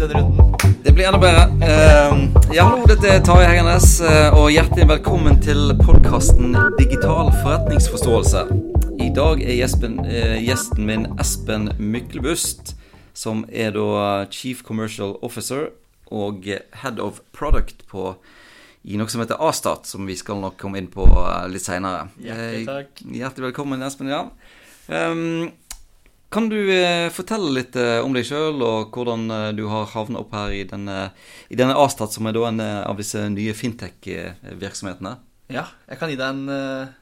denne runden. Det blir enda bedre. Uh, ja, hallo, dette er Tarjei Hengernes, uh, og hjertelig velkommen til podkasten Digital forretningsforståelse. I dag er gjesten, uh, gjesten min Espen Myklebust, som er da Chief Commercial Officer og Head of Product på i noe som heter Astat, som vi skal nok komme inn på litt seinere. Hjertelig takk. Hjertelig velkommen, Espen. ja. Um, kan du eh, fortelle litt eh, om deg sjøl, og hvordan eh, du har havnet opp her i denne, i denne Astat, som er da en av disse nye fintech-virksomhetene? Ja, jeg kan gi deg en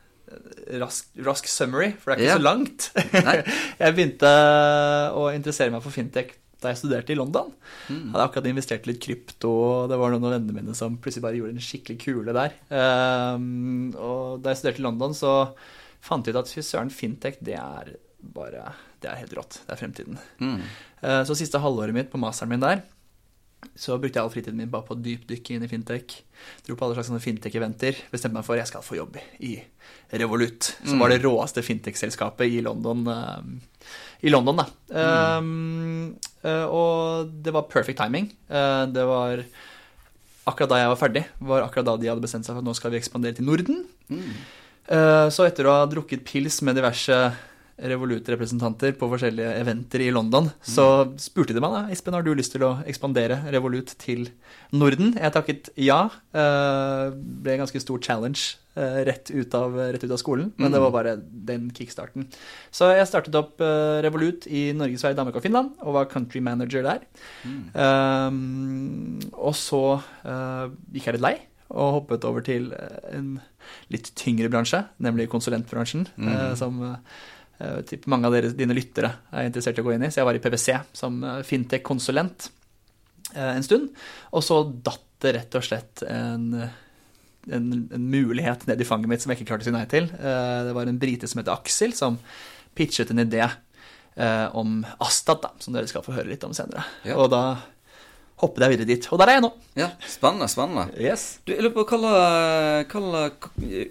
rask, rask, summary, for det er ikke ja. så langt. jeg begynte å interessere meg for fintech da jeg studerte i London. Mm. Hadde akkurat investert litt krypto, og det var noen av vennene mine som plutselig bare gjorde en skikkelig kule der. Um, og da jeg studerte i London, så fant jeg ut at fy søren, fintech, det er bare Det er helt rått. Det er fremtiden. Mm. Eh, så siste halvåret mitt på masteren min der, så brukte jeg all fritiden min bare på å dypdykke inn i fintech. Dro på alle slags fintech-eventer. Bestemte meg for at jeg skal få jobb i Revolut, som mm. var det råeste fintech-selskapet i London. Uh, I London, da. Mm. Um, uh, og det var perfect timing. Det var akkurat da jeg var ferdig, var akkurat da de hadde bestemt seg for at nå skal vi ekspandere til Norden. Mm. Så etter å ha drukket pils med diverse Revolut-representanter på forskjellige eventer i London, så spurte de meg da, Espen, har du lyst til å ekspandere Revolut til Norden. Jeg takket ja. Uh, ble en ganske stor challenge uh, rett, ut av, rett, ut av, skolen, men mm. det var bare den kickstarten. Så jeg startet opp uh, Revolut i Norge, Sverige, Danmark og Finland, og var country manager der. Mm. Um, og så gikk jeg litt lei og hoppet over til en litt tyngre bransje, nemlig konsulentbransjen, mm. som mange av dere, dine lyttere er interessert i å gå inn i. Så jeg var i PwC som eh, fintech-konsulent eh, en stund. Og så datt det rett og slett en, en, en, mulighet ned i fanget mitt som jeg ikke klarte å si nei til. Eh, det var en brite som het Aksel, som pitchet en idé om Astad, da, som dere skal få høre litt om senere. Ja. Og da hoppet jeg videre dit. Og der er jeg nå. Ja, Spennende. spennende. Yes. Du, jeg lurer på Hva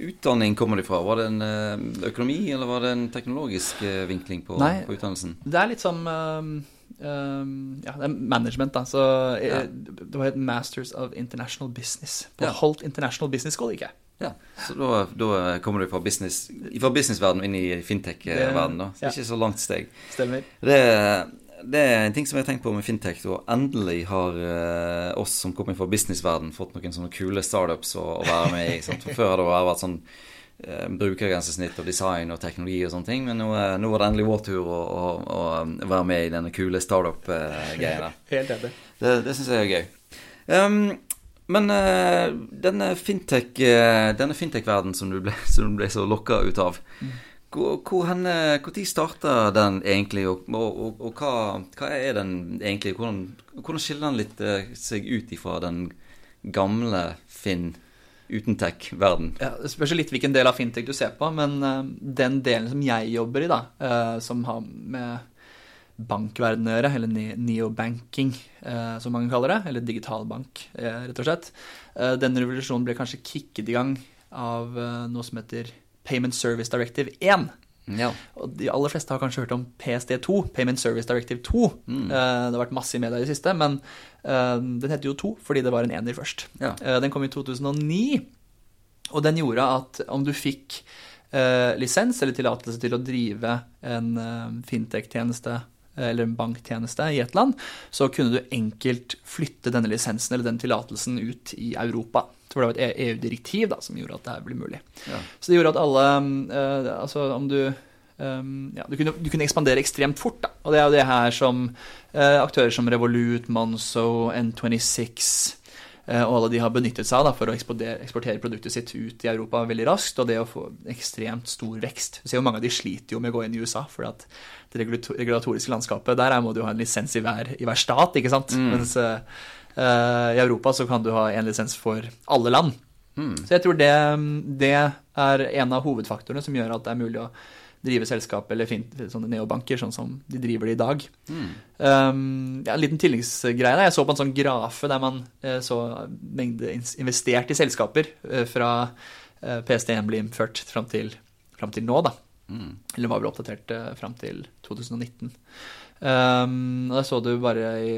utdanning kommer de fra? Var det en eh, økonomi, eller var det en teknologisk eh, vinkling på, Nei, på utdannelsen? Det er litt som um, um, Ja, det er management, da. Så ja. det var et Masters of International Business på ja. Holt International Business School, ikke ja, Så da, da kommer du fra, business, fra businessverdenen inn i fintech-verdenen, da. Så ja. ikke så langt steg. Stemmer. Det det er en ting som jeg har tenkt på med fintech. Og endelig har uh, oss som kommer fra businessverden fått noen sånne kule startups å, å være med i. Sant? For før har det vært sånn uh, brukergrensesnitt og design og teknologi og sånne ting. Men nå, uh, nå var det endelig vår tur å, å, å, være med i denne kule startup-greia Helt enig. Det, det syns jeg er gøy. Um, men denne fintech-verdenen fintech som, du ble, som du ble så lokka ut av mm hvor, hvor Når starta den egentlig, og, og, og, og hva, hva, er den egentlig? Hvordan, hvordan skiller den litt eh, seg ut ifra den gamle Finn uten tech-verden? Ja, det spørs litt hvilken del av fintech du ser på, men uh, den delen som jeg jobber i, da, uh, som har med bankverdenen å gjøre, eller neobanking, uh, som mange kaller det, eller digitalbank, rett og slett. den revolusjonen ble kanskje kicket i gang av noe som heter Payment Service Directive 1. Ja. Og de aller fleste har kanskje hørt om PSD2, Payment Service Directive 2. Mm. Uh, det har vært masse i media i det siste, men uh, den heter jo 2 fordi det var en ener først. Ja. Uh, den kom i 2009, og den gjorde at om du fikk lisens eller tillatelse til å drive en fintech-tjeneste eller en banktjeneste i et land, så kunne du enkelt flytte denne lisensen eller den tillatelsen ut i Europa. For det var et EU-direktiv da, som gjorde at det her ble mulig. Ja. Så det gjorde at alle uh, Altså om du um, ja, du, kunne, du, kunne, ekspandere ekstremt fort. Da. Og det er jo det her som uh, aktører som Revolut, Monzo, N26 uh, og alle de har benyttet seg av for å eksportere produktet sitt ut i Europa veldig raskt. Og det å få ekstremt stor vekst. Du ser jo Mange av de sliter jo med å gå inn i USA. for at det regulatoriske landskapet, der må du ha en lisens i hver, i hver stat. ikke sant? Mm. Mens I Europa så kan du ha én lisens for alle land. Mm. Så jeg tror det, det, er en av hovedfaktorene som gjør at det er mulig å drive selskap eller finne sånne neobanker, sånn som de driver det i dag. Mm. Um, ja, en liten tilleggsgreie. Jeg så på en sånn grafe der man uh, så mengde investert i selskaper uh, fra uh, PST1 ble innført fram til, fram til nå, da. Mm. Eller var vel oppdatert uh, fram til 2019. Um, da så du bare i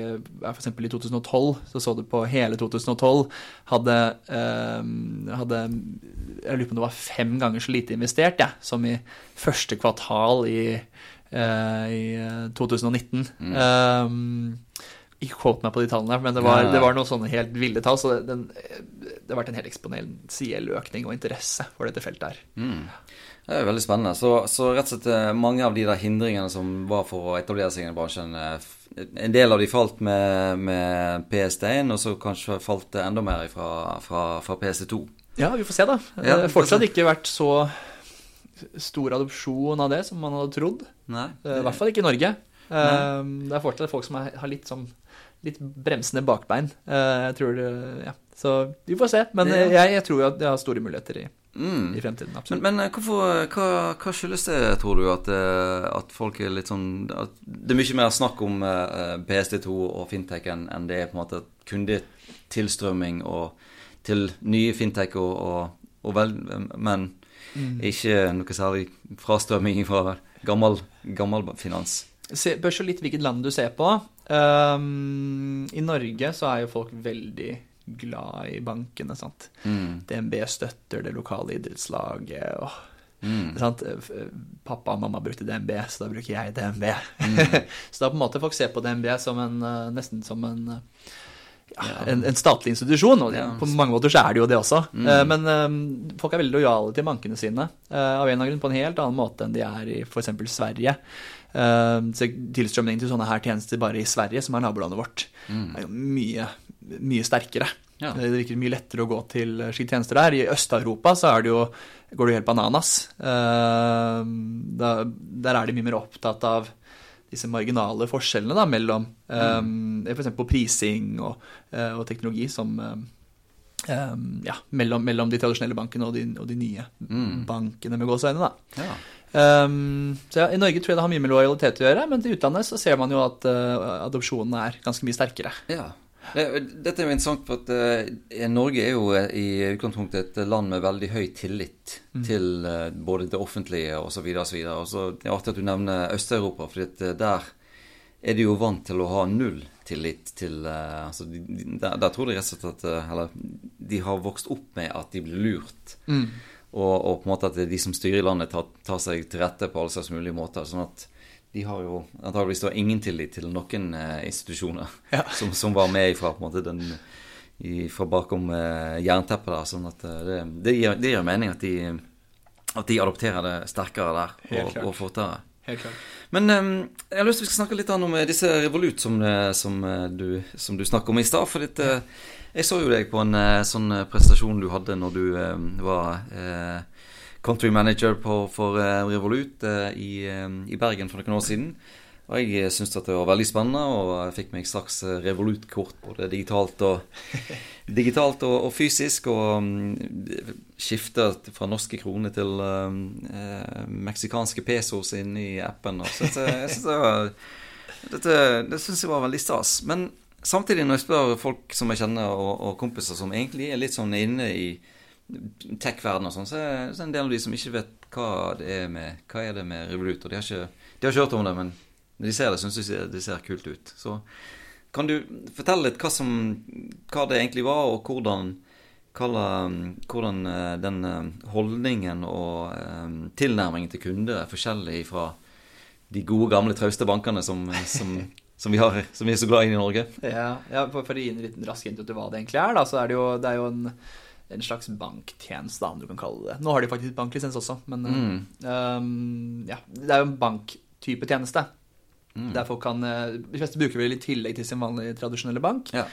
eksempel i 2012, så så du på hele 2012 hadde, um, hadde Jeg lurer på om det var fem ganger så lite investert, ja, som i første kvartal i, uh, i 2019. Mm. Um, ikke quote meg på de tallene, men det var, det var noen sånne helt ville tall. Så det, den, det har vært en helt eksponentiell økning og interesse for dette feltet her. Mm. Det er veldig spennende. Så, så, rett og slett eh, mange av de der hindringene som var for å etablere seg i bransjen, eh, en del av de falt med, med PS1, og så kanskje falt det enda mer fra, fra, fra PS2. Ja, vi får se, da. Ja, det har fortsatt ikke vært så stor adopsjon av det som man hadde trodd. Nei, det... Eh, I hvert fall ikke i Norge. Nei. Det er fortsatt folk som har litt, sånn litt bremsende bakbein. Jeg tror det, ja. Så vi får se. Men jeg, jeg tror at jeg har store muligheter i mm. i fremtiden. absolutt. Men, men eh, hvorfor, hva, hva, skyldes det, tror du, at, eh, at, folk er litt sånn at Det er mye mer snakk om uh, eh, PSD2 og fintech enn, enn det er på en måte kundetilstrømming og, til nye fintech og, og, og vel, men mm. ikke noe særlig frastrømming fra gammel, gammel finans. Spørs jo litt hvilket land du ser på. Um, I Norge så er jo folk veldig glad i bankene. sant? Mm. DNB støtter det lokale idrettslaget. og Mm. Pappa og mamma brukte DNB, så da bruker jeg DNB. Mm. så da på en måte folk ser på DNB som en, eh, nesten som en, eh, ja, en, en statlig institusjon. Og ja. på mange måter så er det jo det også. Mm. Eh, men um, folk er veldig lojale til bankene sine uh, av en grunn på en helt annen måte enn de er i f.eks. Sverige. Uh, tilstrømningen til sånne her tjenester bare i Sverige, som er nabolandet vårt, mm. er jo mye mye sterkere. Ja. Det virker mye lettere å gå til slike tjenester der. I Øst-Europa så det jo, går det jo helt bananas. Da, der er de mye mer opptatt av disse marginale forskjellene da, mellom um, mm. f.eks. på prising og, og, teknologi som ja, mellom, mellom, de tradisjonelle bankene og de, og de nye mm. bankene med gåseøyne. Ja. Um, så ja, I Norge tror jeg det har mye med lojalitet å gjøre, men til utlandet så ser man jo at uh, adopsjonen er ganske mye sterkere. Ja. Dette er jo interessant, for at uh, Norge er jo eh, i utgangspunktet et land med veldig høy tillit mm. til uh, både det offentlige osv. osv. Det er artig at du nevner Øst-Europa, for der er de jo vant til å ha null tillit til altså de, der, der, tror de rett og slett at Eller de har vokst opp med at de blir lurt. Mm. Og, og, på en måte at de som styrer landet, tar, tar seg til rette på alle slags mulige måter. sånn at de har jo antageligvis ingen tillit til noen eh, institusjoner ja. som, som, var med fra, på en måte, den, fra bakom eh, jernteppet. der, sånn at eh, det, det, gir, det, gir, mening at de, at de adopterer det sterkere der og, og fortere. Helt klart. Men um, jeg har lyst til å snakke litt om eh, disse Revolut som, eh, som, du, som du snakket om i stad. For litt, jeg så jo deg på en sånn prestasjon du hadde når du var country manager på, for eh, Revolut eh, i, eh, i, Bergen for noen år siden. Og jeg syntes at det var veldig spennende, og jeg fikk meg straks Revolut-kort både digitalt og, digitalt og, og fysisk. Og um, skifta fra norske kroner til um, eh, meksikanske pesos inne i appen. Og så, jeg synes det, var, dette, det syns jeg var veldig stas. Men samtidig, når jeg spør folk som jeg kjenner, og, og kompiser som egentlig er litt sånn inne i tech-verden og sånn, så er det en del av de som ikke vet hva det er med, hva er det med Revolut. Og de har, ikke, de har ikke hørt om det, men når de ser det, syns de det ser kult ut. Så kan du fortelle litt hva, som, hva det egentlig var, og hvordan, hvordan eh, den eh, holdningen og um, tilnærmingen til kunder er forskjellig fra de gode, gamle, trauste bankene som, som, som, vi har, som, vi er så glad i i Norge? Ja, ja for, for, å gi en liten rask hint til hva det egentlig er, da, så er det jo, det er jo en en slags banktjeneste, om du kan kalle det Nå har de faktisk banklisens også, men mm. um, ja, det er jo en banktype tjeneste. Mm. Der folk kan eh, De fleste bruker vel i tillegg til sin vanlige tradisjonelle bank. Ja.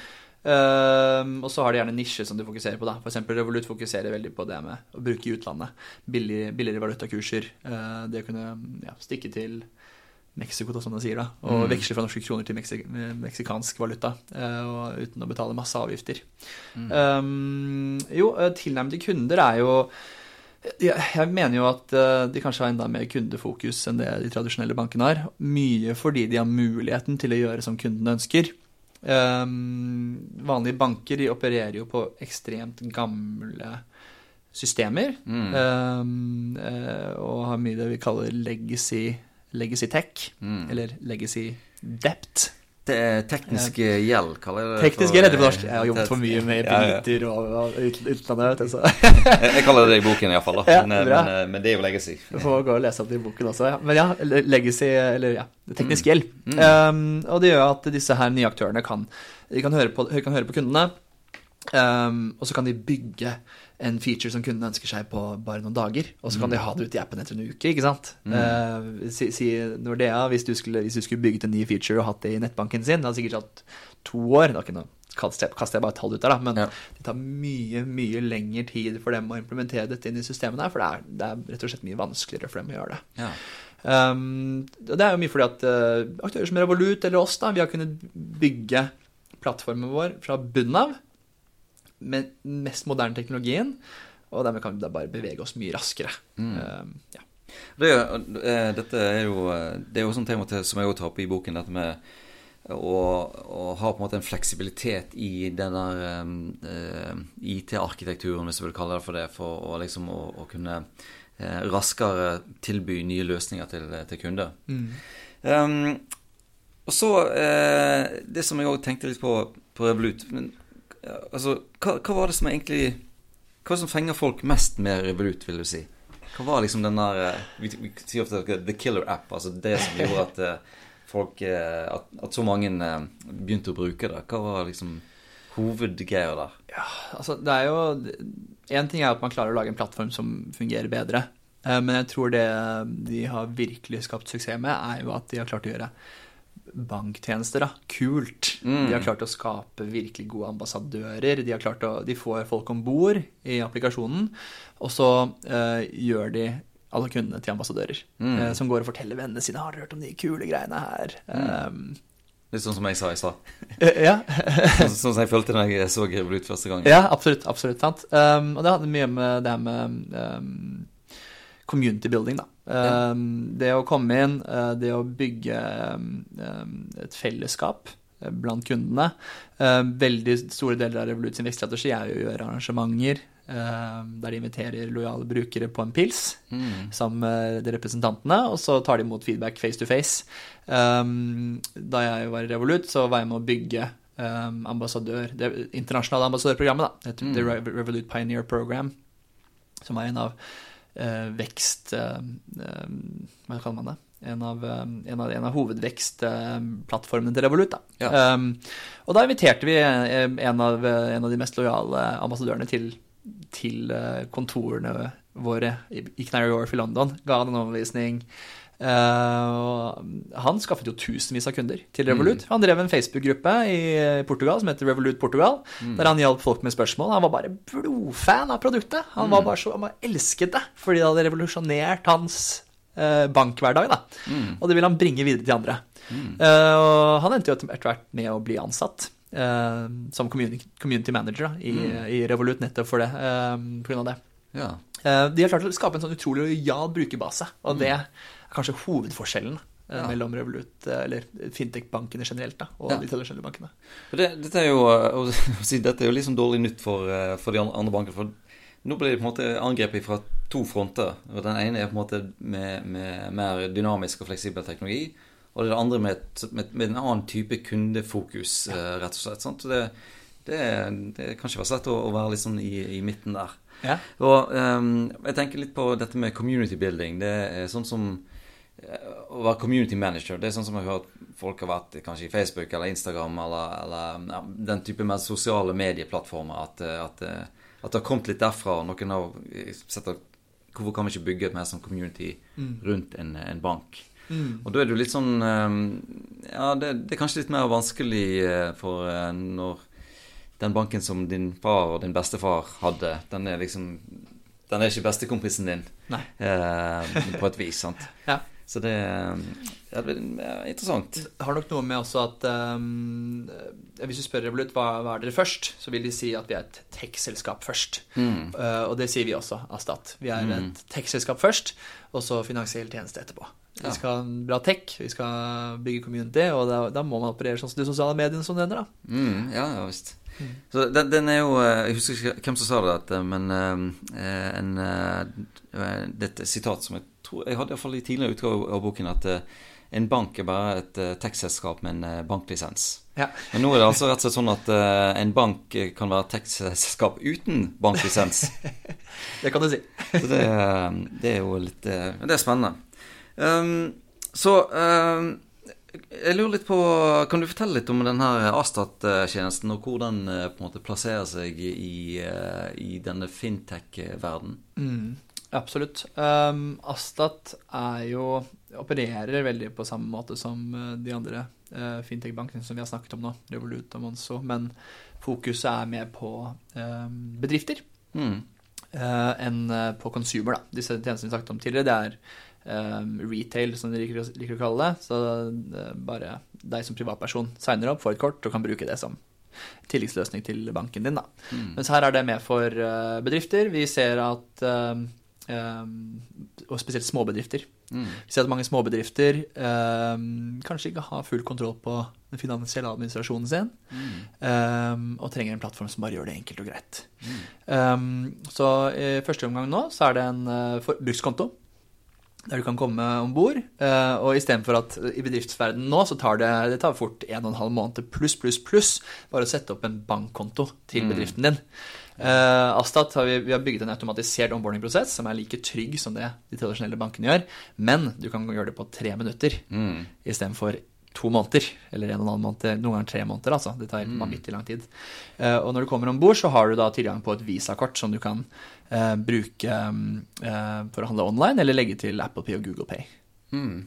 Um, og så har de gjerne nisjer som de fokuserer på. da eksempel Revolut fokuserer veldig på det med å bruke i utlandet. Billig, billigere valutakurser. Uh, det å kunne ja, stikke til Mexico, som de sier, da, og mm. veksle fra norske kroner til meksik meksikansk valuta uh, uten å betale masse avgifter. Mm. Um, jo, tilnærmede kunder er jo jeg mener jo at uh, de kanskje har enda mer kundefokus enn det de tradisjonelle bankene har. Mye fordi de har muligheten til å gjøre som kundene ønsker. Um, vanlige banker de opererer jo på ekstremt gamle systemer. Mm. Uh, og har mye det vi kaller legacy legacy tech, eller legacy dept. Det er teknisk gjeld, kaller jeg det. Teknisk gjeld heter det på norsk. Jeg har jobbet for mye med piloter og, og utlandet. du, så. jeg, kaller det det i boken, iallfall. Ja, men, bra. men, men det er jo legacy. Du får gå og lese opp det i boken også. Ja. Men ja, legacy, eller ja, teknisk gjeld. Um, og det gjør at disse her nye aktørene kan, de kan, høre, på, kan høre på kundene, um, og så kan de bygge en feature som kunden ønsker seg på bare noen dager, og så kan de ha det ute i appen etter en uke, ikke sant. Uh, si, si Nordea, hvis du, skulle, hvis du skulle bygget en ny feature og hatt det i nettbanken sin, det hadde sikkert tatt to år. Det var ikke noe kaster jeg bare et tall ut der, da. Men Ja. det tar mye mye lengre tid for dem å implementere dette inn i systemene. der, For det er, det er rett og slett mye vanskeligere for dem å gjøre det. Ja. Um, og det er jo mye fordi at uh, aktører som Revolut eller oss, da, vi har kunnet bygge plattformen vår fra bunnen av med mest moderne teknologien. Og dermed kan vi da bare bevege oss mye raskere. Um, ja. Det, eh, dette er jo eh, Det er jo sånn tema til, som jeg også tar opp i boken, dette med å, å ha på en måte en fleksibilitet i den der eh, IT-arkitekturen, hvis du vil kalle det for det, for å liksom å, å kunne eh, raskere tilby nye løsninger til, til kunder. Um, og så eh, Det som jeg òg tenkte litt på på Revolut altså, hva, hva var det som egentlig Hva som fenger folk mest med Revolut, vil du si? Hva var liksom den der eh, Vi, vi sier ofte the killer app, altså det som gjorde at eh, folk eh, at, at så mange begynte å bruke det. Hva var liksom hovedgreia der? Ja, altså det er jo En ting er at man klarer å lage en plattform som fungerer bedre. Men jeg tror det de har virkelig skapt suksess med, er jo at de har klart å gjøre banktjenester da, kult. De har klart å skape virkelig gode ambassadører. De, har klart å, de får folk om bord i applikasjonen, og så uh, gjør de alle kundene til ambassadører. eh, som går og forteller vennene sine 'Har dere hørt om de kule greiene her?' Um, Litt sånn som jeg sa i stad. eh, ja. Sånn sånn som jeg følte da jeg så Revolut første gang. Ja, absolutt. absolutt sant. Um, og det hadde mye med det her med um, community building, da. Um, Det å komme inn, uh, det å bygge um, um, et fellesskap uh, blant kundene. Veldig store deler av Revolut sin vekststrategi er jo å gjøre arrangementer der de inviterer lojale brukere på en pils sammen med representantene, og så tar de imot feedback face to face. Da jeg var i Revolut, så var jeg med å bygge ambassadør, det internasjonale ambassadørprogrammet. da, Det The Re- Revolut Pioneer Program, som er en av eh, vekst... eh, eh, hva kaller man det? En av, eh, en av, en av hovedvekstplattformene til Revolut. Ja. Um, og da inviterte vi eh, en av, en av de mest lojale ambassadørene til, til eh, kontorene våre i Canary Wharf i London. Ga han en overbevisning. Eh, han skaffet jo tusenvis av kunder til Revolut. Han drev en Facebook-gruppe i Portugal som heter Revolut Portugal, der han hjalp folk med spørsmål. Han var bare blodfan av produktet. Han var bare så, han bare elsket det, fordi det hadde revolusjonert hans eh, bankhverdag. Da. Og det ville han bringe videre til andre. Mm. Uh, han endte jo etter hvert med å bli ansatt. uh, som community, community manager da, i, i Revolut, nettopp for det. Uh, av det. Ja. Eh, De har klart å skape en sånn utrolig lojal brukerbase, og det er kanskje hovedforskjellen eh, Ja. mellom Revolut, eh, eller fintech-bankene generelt, da, og Ja. de tradisjonelle bankene. Det, dette er jo si, Dette er jo liksom dårlig nytt for, for de andre bankene. For nå blir de på en måte angrepet fra to fronter. Og Den ene er på en måte med, med mer dynamisk og fleksibel teknologi. Og det andre med, med, med en annen type kundefokus, ja. rett og slett. Det, det, det kan ikke være så lett å, å være sånn i, i midten der. Ja. Og um, jeg tenker litt på dette med community building. Det er sånn som eh, å være community manager. Det er sånn som jeg har hørt folk har vært kanskje i Facebook eller Instagram eller, eller ja, den type mer sosiale medieplattformer. At, eh, at, eh, at det har kommet litt derfra. Noen har sett at hvorfor kan vi ikke bygge et mer sånn community rundt en, en bank? Og da er det jo litt sånn ehm, Ja, det, det er kanskje litt mer vanskelig for når den banken som din far og din bestefar hadde, den er liksom Den er ikke bestekompisen din, eh, på et vis. sant? Ja. Så det, ja, det er interessant. Det har nok noe med også at um, Hvis du spør Revolut hva, hva er dere først, så vil de si at vi er et tech-selskap først. Uh, og det sier vi også, Astat. Vi er et tech-selskap først, og så finansiell tjeneste etterpå. Vi skal ha bra tech, vi skal bygge community, og da, da må man operere sånn som de sosiale mediene som du ender da. Mm, ja, ja visst. Så den, den er jo eh, Jeg husker ikke hvem som sa det, dette, men eh, en, eh, det er et sitat som jeg tror, Jeg hadde iallfall i tidligere utgave av boken at en bank er bare et tekstselskap med en banklisens. Ja. Men nå er det altså rett og slett sånn at en bank kan være tekstselskap uten banklisens. det kan du si. så det, det, er jo litt Det er spennende. Um, så um, jeg lurer litt på Kan du fortelle litt om denne Astat-tjenesten, og hvor den eh, på en måte plasserer seg i, eh, i denne fintech-verdenen? Mm, absolutt. Um, Astat er jo opererer veldig på samme måte som eh, de andre uh, fintech-bankene som vi har snakket om nå, Revolut og Monzo, men fokuset er mer på um, bedrifter mm. uh, enn på consumer. da. Disse tjenestene vi snakket om tidligere, det er um, retail, som de liker, liker, å kalle det. Så det bare deg som privatperson signer opp, får et kort og kan bruke det som tilleggsløsning til banken din. Da. Mm. Mens her er det med for uh, bedrifter. Vi ser at um, um, Og spesielt småbedrifter. Mm. Vi ser at mange småbedrifter um, kanskje ikke har full kontroll på den finansielle administrasjonen sin, mm. um, og trenger en plattform som bare gjør det enkelt og greit. Mm. Så i første omgang nå så er det en uh, brukskonto der du kan komme om bord. Eh, og istedenfor at i bedriftsverdenen nå så tar det, det tar fort 1 12 måneder pluss, pluss, pluss bare å sette opp en bankkonto til mm. bedriften din. Uh, Astat har vi, vi, har bygget en automatisert onboarding-prosess som er like trygg som det de tradisjonelle bankene gjør, men du kan gjøre det på tre minutter mm. istedenfor to måneder. Eller en og en halv måned, noen ganger tre måneder. altså. Det tar mm. vanvittig lang tid. Uh, og når du kommer om bord, så har du da tilgang på et visakort som du kan uh, bruke uh, for å handle online, eller legge til Apple Pay og Google Pay. Mm.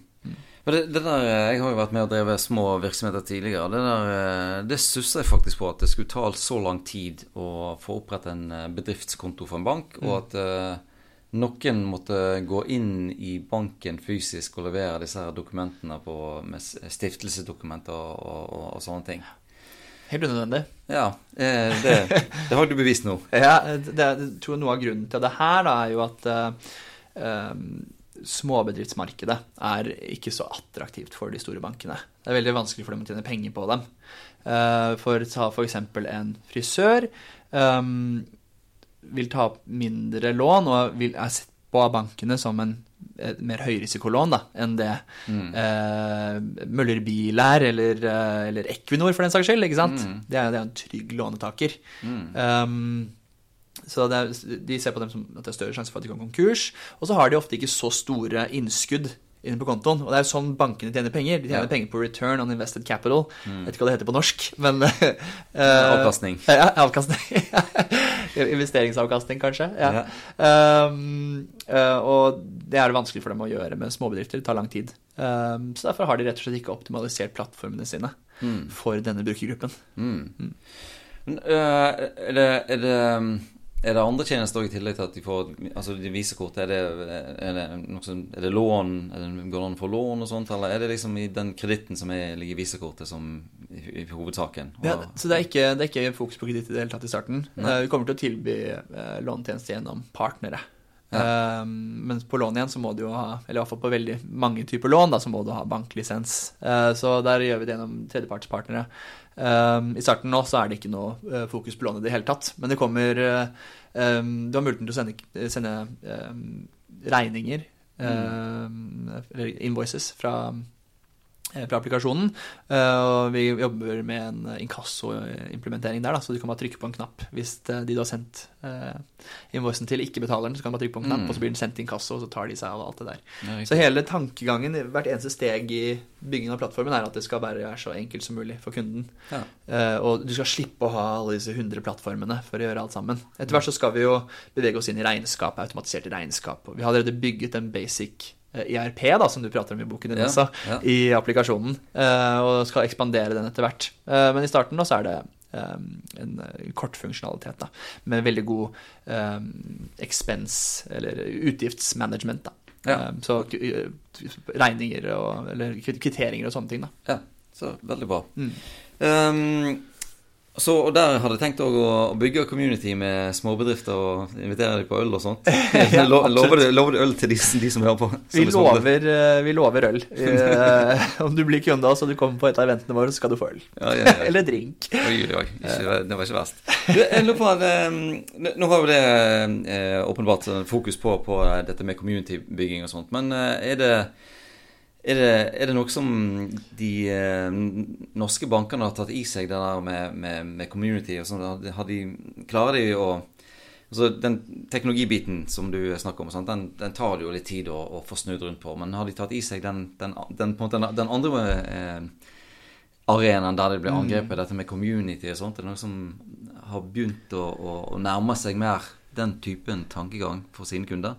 Det, det, der, Jeg har jo vært med og drevet små virksomheter tidligere. Det der, det susser jeg faktisk på at det skulle ta så lang tid å få opprettet en bedriftskonto for en bank, og mm. at noen måtte gå inn i banken fysisk og levere disse her dokumentene på, med stiftelsesdokumenter og, og, og, sånne ting. Helt unødvendig. Ja, eh, det, det, har du bevist nå. ja, det, jeg tror noe av grunnen til det her da, er jo at uh, småbedriftsmarkedet er ikke så attraktivt for de store bankene. Det er veldig vanskelig for dem å tjene penger på dem. For ta f.eks. en frisør. Um, vil ta opp mindre lån og vil, er sett på av bankene som en mer høyrisikolån da, enn det mm. eh, Møller Bil er, eller, eh, eller, Equinor for den saks skyld. ikke sant? Mm. Det, er, det, er, en trygg lånetaker. Mm. Um, så er, de ser på dem som at det er større sjanse for at de kan konkurs. Og så har de ofte ikke så store innskudd inne på kontoen. Og det er jo sånn bankene tjener penger. De tjener ja. penger på return on invested capital. Mm. Vet ikke hva det heter på norsk, men uh, Avkastning. Ja, avkastning. Investeringsavkastning, kanskje. Ja. Um, uh, og det er det vanskelig for dem å gjøre med småbedrifter. Det tar lang tid. Um, så derfor har de rett og slett ikke optimalisert plattformene sine mm. for denne brukergruppen. Mm. mm. Uh, er det, er det er det andre tjenester i tillegg til at de får altså de visekort? Er det, er det, som, er det lån? Er det, går det an å få lån og sånt? Eller er det liksom i den kreditten som er, ligger i visekortet som i, i hovedsaken? Og, ja, så det er, ikke, det er ikke fokus på kreditt i det hele tatt i starten. Nei. Eh, vi kommer til å tilby uh, lånetjeneste gjennom partnere. Ja. Um, mens på lån igjen så må du jo ha, eller i hvert fall på veldig mange typer lån, da, så må du ha banklisens. Uh, så der gjør vi det gjennom tredjepartspartnere. Um, I starten nå så er det ikke noe uh, fokus på lånet i det hele tatt. Men det kommer uh, um, Du har muligheten til å sende, sende regninger, mm. eller invoices, fra fra applikasjonen. Eh, og vi jobber med en inkasso-implementering der, da, så du kan bare trykke på en knapp. Hvis de du har sendt invoicen til, ikke betaler den, så kan du bare trykke på en knapp, mm. og så blir den sendt til inkasso, og så tar de seg av alt det der. Nei, så hele tankegangen, hvert eneste steg i byggingen av plattformen, er at det skal bare være så enkelt som mulig for kunden. Ja. Og du skal slippe å ha alle disse 100 plattformene for å gjøre alt sammen. Etter hvert så skal vi jo bevege oss inn i regnskap, automatiserte regnskap. Og vi har allerede bygget en basic IRP, eh, da, som du prater om i boken din ja, også, ja. i applikasjonen. Uh, og skal ekspandere den etter hvert. Uh, men i starten da, så er det en kort funksjonalitet da, med veldig god um, expense, eller utgiftsmanagement. da. Ja. Så regninger og eller kvitteringer og sånne ting. da. Ja, så veldig bra. Mm. Um, Så, og der hadde jeg tenkt å bygge community med småbedrifter og invitere dem på øl og sånt. ja, lover, du, lover, du, øl til de, de som hører på? Vi lover, eh, vi lover, øl. Eh, om du blir kunde og du kommer på et av eventene våre, så skal du få øl. Ja, ja, Eller drink. Oi, oi, ikke, det var ikke verst. Du, jeg lurer på, det, nå har jo det eh, åpenbart fokus på, på dette med community-bygging og sånt, men er det er det, er det, noe som de eh, norske bankene har tatt i seg, det der med, med, med community? og sånn, de, Klarer de å altså Den teknologibiten som du snakker om, den, den, tar det jo litt tid å, å, få snudd rundt på. Men har de tatt i seg den, den, den andre eh, arenaen der de blir mm. angrepet, mm. dette med community og sånt? Er det noe som har begynt å, å, å nærme seg mer den typen tankegang for sine kunder?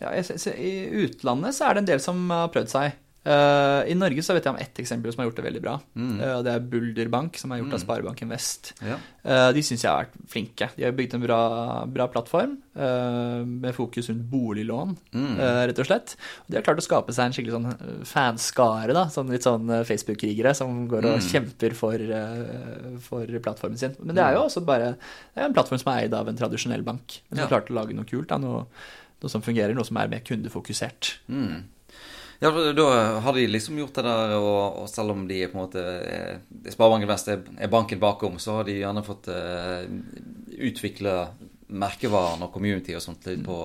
Ja, I utlandet så er det en del som har prøvd seg. Uh, I Norge så vet jeg om ett eksempel som har gjort det veldig bra. Mm. Uh, det er Bulder Bank, som er gjort mm. av Sparebanken Vest. Ja. Uh, de syns jeg har vært flinke. De har bygd en bra, bra plattform med fokus rundt boliglån, mm. rett og slett. Og de har klart å skape seg en skikkelig sånn fanskare, da. Sånn litt sånn Facebook-krigere som går og mm. kjemper for, for, plattformen sin. Men det er jo mm. også bare det er en plattform som er eid av en tradisjonell bank. Men som ja. har klart å lage noe kult, da, noe, noe, som fungerer, noe som er mer kundefokusert. Mm. Ja, for Da har de liksom gjort det der, og, og selv om de på en måte Sparebanken Vest er, er, banken bakom, så har de gjerne fått uh, utvikle merkevaren og community og sånt litt på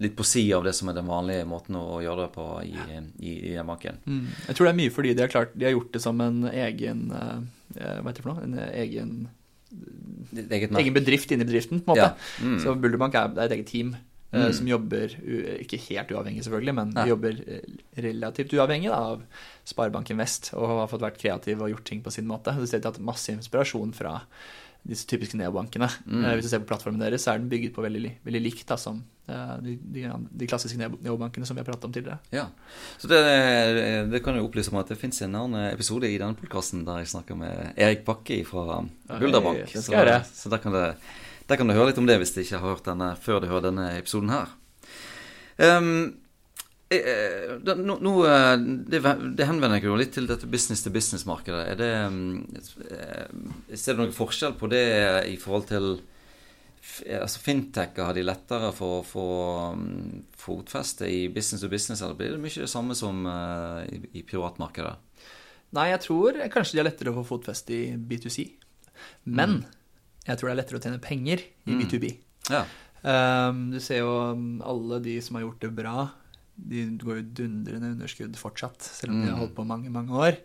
litt på sida av det som er den vanlige måten å gjøre det på i, i, i den banken. Mm. Jeg tror det er mye fordi de har, klart, de har gjort det som en egen uh, Hva heter det for noe? En egen, egen bedrift inni bedriften, på en måte. Ja. Mm. Så Bulderbank er, er et eget team. Eh, mm. som jobber ikke helt uavhengig, selvfølgelig, men ja. jobber eh, relativt uavhengig da, av Sparebanken Vest og har fått vært kreativ og gjort ting på sin måte. Du ser de har tatt masse inspirasjon fra disse typiske neobankene. Mm. Eh, hvis du ser på plattformen deres, så er den bygget på veldig, veldig likt da, som de, de, de, klassiske neobankene som vi har pratet om tidligere. Ja, så det, det kan jo opplyse om at det finnes en annen episode i denne podkasten der jeg snakker med Erik Bakke fra Bulderbank. Så, så der kan det der kan du høre litt om det hvis du ikke har hørt denne før du hører denne episoden her. Um, det, nå, no, det, det, henvender jeg jo litt til dette business-to-business-markedet. Er det Ser du noen forskjell på det i forhold til altså Fintech, har de lettere for å få um, fotfeste i business to business, eller blir det mye det samme som i, i privatmarkedet? Nei, jeg tror kanskje de har lettere å få fotfeste i B2C. Men mm. Jeg tror det er lettere å tjene penger i mm. B2B. Ja. Um, du ser jo um, alle de som har gjort det bra, de går jo dundrende underskudd fortsatt, selv om mm. de har mm. holdt på mange, mange år.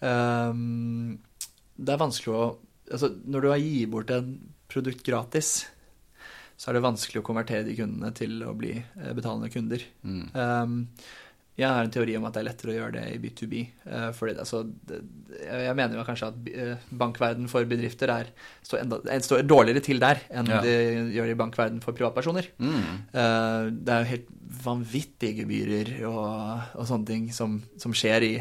Um, det er vanskelig å Altså, når du har gitt bort en produkt gratis, så er det vanskelig å konvertere de kundene til å bli eh, betalende kunder. Mm. Um, jeg har en teori om at det er lettere å gjøre det i B2B. Uh, fordi det, altså, det, jeg mener jo kanskje at uh, bankverden for bedrifter er, står, enda, står, dårligere til der enn ja. det gjør i bankverden for privatpersoner. Mm. Uh, det er jo helt vanvittige gebyrer og, og sånne ting som, som skjer i,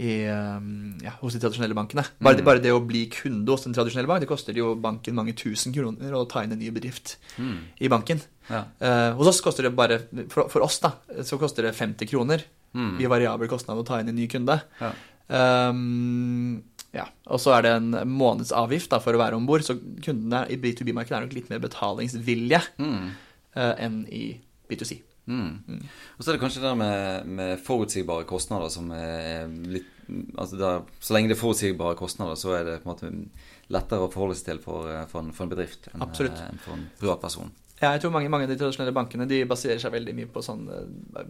i, um, ja, hos de tradisjonelle bankene. Bare, mm. bare, det å bli kunde hos en tradisjonell bank, det koster jo banken mange tusen kroner å ta inn en ny bedrift mm. i banken. Ja. Uh, hos oss koster det bare for, for, oss da, så koster det 50 kroner mm. i variabel kostnad å ta inn en ny kunde. Ja. Um, ja. Og så er det en månedsavgift da, for å være om bord, så kundene i B2B-markedet er nok litt mer betalingsvilje uh, enn i B2C. Mm. Mm. Og så er det kanskje det med, med forutsigbare kostnader som er litt altså der, Så lenge det er forutsigbare kostnader, så er det på en måte lettere å forholde seg til for, for, en, for en, bedrift enn, en, for en privatperson. Ja, jeg tror mange, mange, av de tradisjonelle bankene de baserer seg veldig mye på sånne,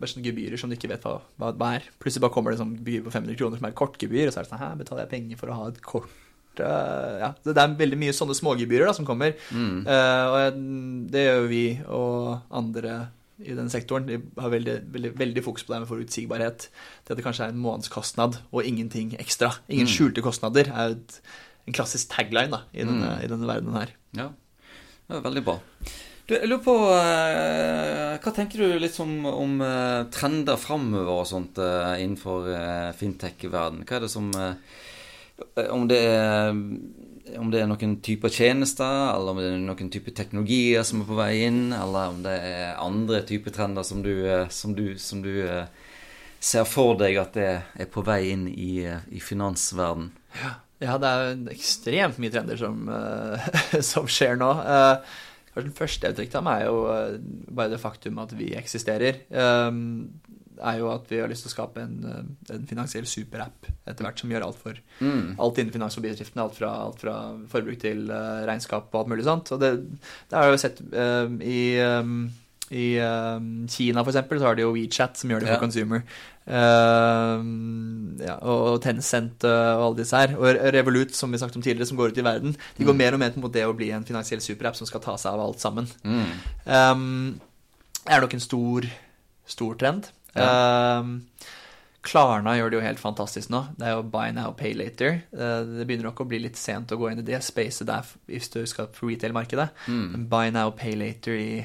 sånne gebyrer som de ikke vet hva, hva, hva er. Plutselig bare kommer det sånn gebyr på 500 kroner som er et kortgebyr, og så er det sånn Hæ, betaler jeg penger for å ha et kort? Ja, det er veldig mye sånne smågebyrer da, som kommer. Mm. Uh, og det gjør vi og andre i den sektoren. De har veldig, veldig, veldig fokus på det med forutsigbarhet. Det at det kanskje er en månedskostnad og ingenting ekstra. Ingen mm. skjulte kostnader er et, en klassisk tagline da, i, denne, mm. i denne verdenen her. Ja, det er veldig bra. Du, jeg lurer på uh, Hva tenker du litt om, om uh, trender framover og sånt uh, innenfor fintech-verden? Hva er det som Om det er om det er noen typer tjenester, eller om det er noen typer teknologier som er på vei inn, eller om det er andre typer trender som du, eh, som du, som du uh, ser for deg at det er på vei inn i, i finansverden. Ja. Ja, det er ekstremt mye trender som, som skjer nå. Kanskje den første jeg vil trekke fram, er jo bare det faktum at vi eksisterer. Er jo at vi har lyst til å skape en, en finansiell superapp etter hvert som gjør alt for mm. alt innen finans og bedriftene. Alt alt fra forbruk til regnskap og alt mulig sånt. Og det, det har jeg jo sett i i uh, Kina eksempel, så har de jo WeChat som gjør det for ja. consumer. Uh, ja, og Tencent uh, og alle disse her. Og Revolut, som vi snakket om tidligere, som går ut i verden. De går mm. mer og mer mot det å bli en finansiell superapp som skal ta seg av alt sammen. Mm. Um, er nok en stor, stor trend. Ja. Um, Klarna gjør det jo helt fantastisk nå. Det er jo buy now, pay later. Det begynner nok å bli litt sent å gå inn i det spacet der hvis du skal på retail-markedet. Mm. Buy now, pay later i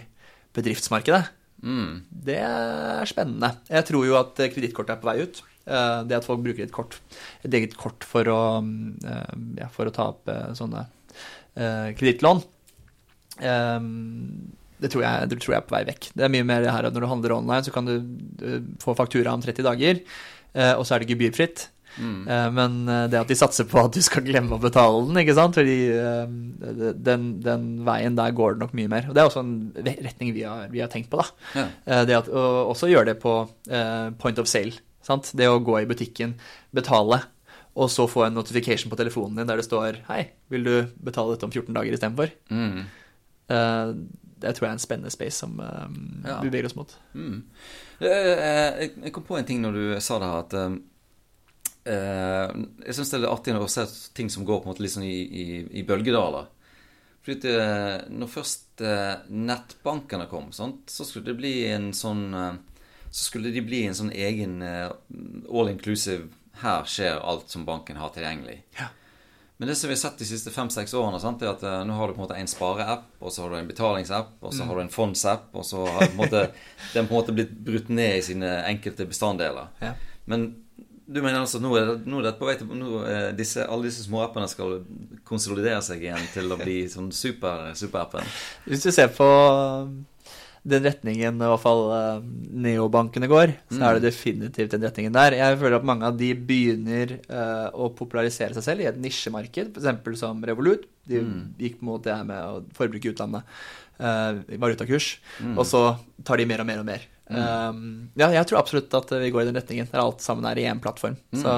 bedriftsmarkedet. Mm. Det er spennende. Jeg tror jo at kredittkort er på vei ut. Eh, det at folk bruker et kort, et eget kort for å, eh, ja, for å ta opp eh, sånne kredittlån. Det tror, jeg, det tror jeg er på vei vekk. Det er mye mer her at når du handler online, så kan du få faktura om 30 dager, og så er det gebyrfritt. Mm. Eh, men eh, det at de satser på at du skal glemme å betale den, ikke sant Fordi eh, den, den veien der går det nok mye mer. Og det er også en retning vi har, vi har tenkt på, da. Ja. Det at, og også gjøre det på point of sale. Sant? Det å gå i butikken, betale, og så få en notification på telefonen din der det står 'Hei, vil du betale dette om 14 dager istedenfor?' Mm. Det tror jeg er en spennende space som ja. vi beveger oss mot. Mm. Jeg kom på en ting når du sa det her, at eh, Jeg syns det er artig å se ting som går på en måte sånn i, i, i bølgedaler. Fordi når først eh, nettbankene kom, sånt, så skulle det bli en sånn eh, Så skulle de bli en sånn egen eh, all inclusive Her skjer alt som banken har tilgjengelig. Ja. Men det som vi har sett de siste fem-seks årene, sant, er at uh, nå har du på en måte en spareapp, og så har du en betalingsapp, og så mm. har du en fondsapp, og så har måte, den på en måte blitt brutt ned i sine enkelte bestanddeler. Ja. Men du mener altså nå er det, nå er det på vei til nå, eh, disse, Alle disse småappene skal konsolidere seg igjen til å bli sånn super, superappen? Hvis du ser på den retningen i hvert fall uh, neobankene går, så er det mm. definitivt den retningen der. Jeg føler at mange av de begynner uh, å popularisere seg selv i et nisjemarked, f.eks. som Revolut. De mm. gikk mot det her med forbruk i utlandet, uh, valutakurs, mm. og så tar de mer og mer og mer. Mm. Um, ja, jeg tror absolutt at vi går i den retningen, der alt sammen er i én plattform. Mm. Så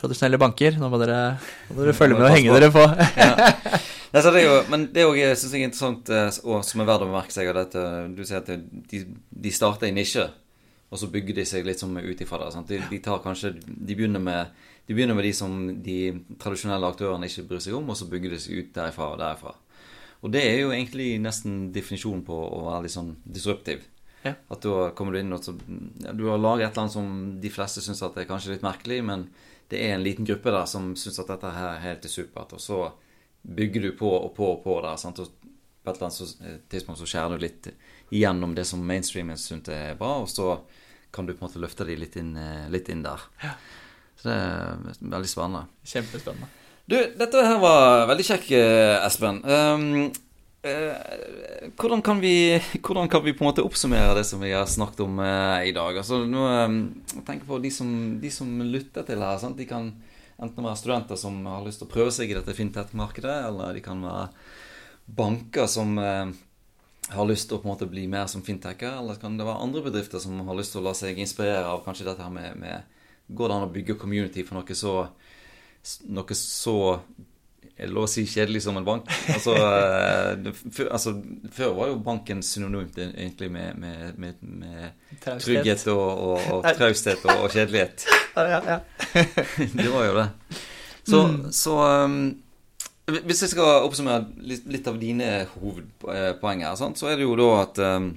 tradisjonelle banker, nå må dere, må dere følge med og henge dere på. ja. Nei, det jo, men det òg syns jeg er interessant, eh, og som er verdt å merke seg, at eh, du sier at de, de starter i nisje, og så bygger de seg litt sånn ut ifra det. De, de, tar kanskje De begynner med de begynner med de som de tradisjonelle aktørene ikke bryr seg om, og så bygger de seg ut derifra og derifra. Og det er jo egentlig nesten definisjonen på å være litt sånn disruptiv. Ja. At da kommer du inn og så, ja, Du har laget et eller annet som de fleste syns er kanskje litt merkelig, men det er en liten gruppe der som syns at dette her er helt supert. Og så bygger du på og på og på der. Sant? Og på et eller annet eh, tidspunkt så skjærer du litt igjennom det som mainstreamen syns er bra, og så kan du på en måte løfte de litt inn, eh, litt inn der. Ja. Så det er veldig spennende. Kjempespennende. Du, dette her var veldig kjekk, eh, Espen. Um, uh, hvordan, kan vi, hvordan, kan vi, på en måte oppsummere det som vi har snakket om uh, i dag? Altså, nå, eh, jeg på de som, de som lytter til her. Sant? De kan enten være studenter som har lyst til å prøve seg i dette fintech-markedet, eller de kan være banker som eh, har lyst til å på en måte bli mer som fintecher, eller kan det være andre bedrifter som har lyst til å la seg inspirere av kanskje dette her med, med Går det an å bygge community for noe så, noe så lov å si kjedelig som en bank? Altså, for, eh, altså, Før var jo banken synonymt egentlig med, med, med, med trygghet og, og, og trausthet og, og, kjedelighet. Ja, ja, det var jo det. Så, mm. så um, hvis jeg skal oppsummere litt, litt av dine hovedpoeng her, så er det jo da at um,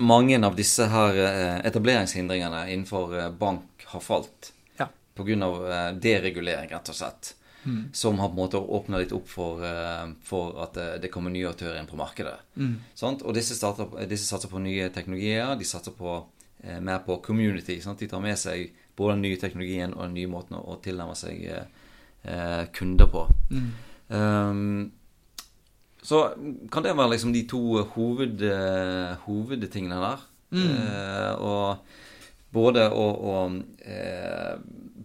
mange av disse her eh, etableringshindringene innenfor eh, bank har falt. Ja. Pga. deregulering, rett og slett. Mm. Som har på en måte åpna litt opp for, uh, for at uh, det kommer nye aktører inn på markedet. Mm. Og disse, starter, disse, satser på nye teknologier. De satser på, uh, mer på community. Sant? De tar med seg både den nye teknologien og den nye måten å, tilnærme seg kunder på. Mm. Um, så kan det være liksom de to hoved, hovedtingene der. Mm. og både å, å eh,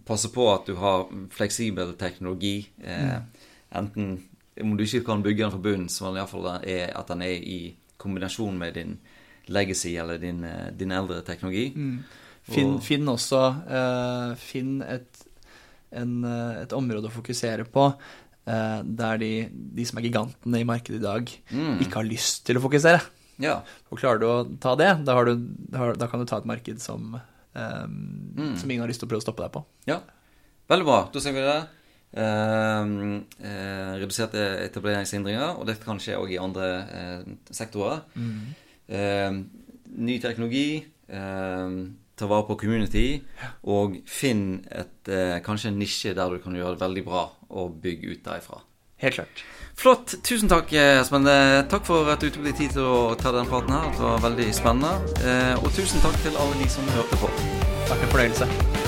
passe på at du har fleksibel teknologi, eh, enten om du ikke kan bygge den fra bunnen, så iallfall er at den er i kombinasjon med din legacy eller din, eh, din eldre teknologi. Mm. Finn, finn, også eh, Finn et, en, eh, et, område å fokusere på eh, der de, de, som er gigantene i markedet i dag, mm. ikke har lyst til å fokusere. Ja. Og klarer du å ta det, da, du, da, da kan du ta et marked som, eh, mm. som ingen har lyst til å prøve å stoppe deg på. Ja, veldig bra. Da ser vi det. Eh, eh, reduserte etableringshindringer, og dette kan skje òg i andre eh, sektorer. Mm. ny teknologi. ta vare på community, og finn et, kanskje en nisje der du kan gjøre det veldig bra, og bygge ut derifra. Helt klart. Flott. Tusen takk, Espen. Takk for at du deg tid til å ta den praten her. Det var veldig spennende. Og tusen takk til alle de som hørte på. Takk for fornøyelse.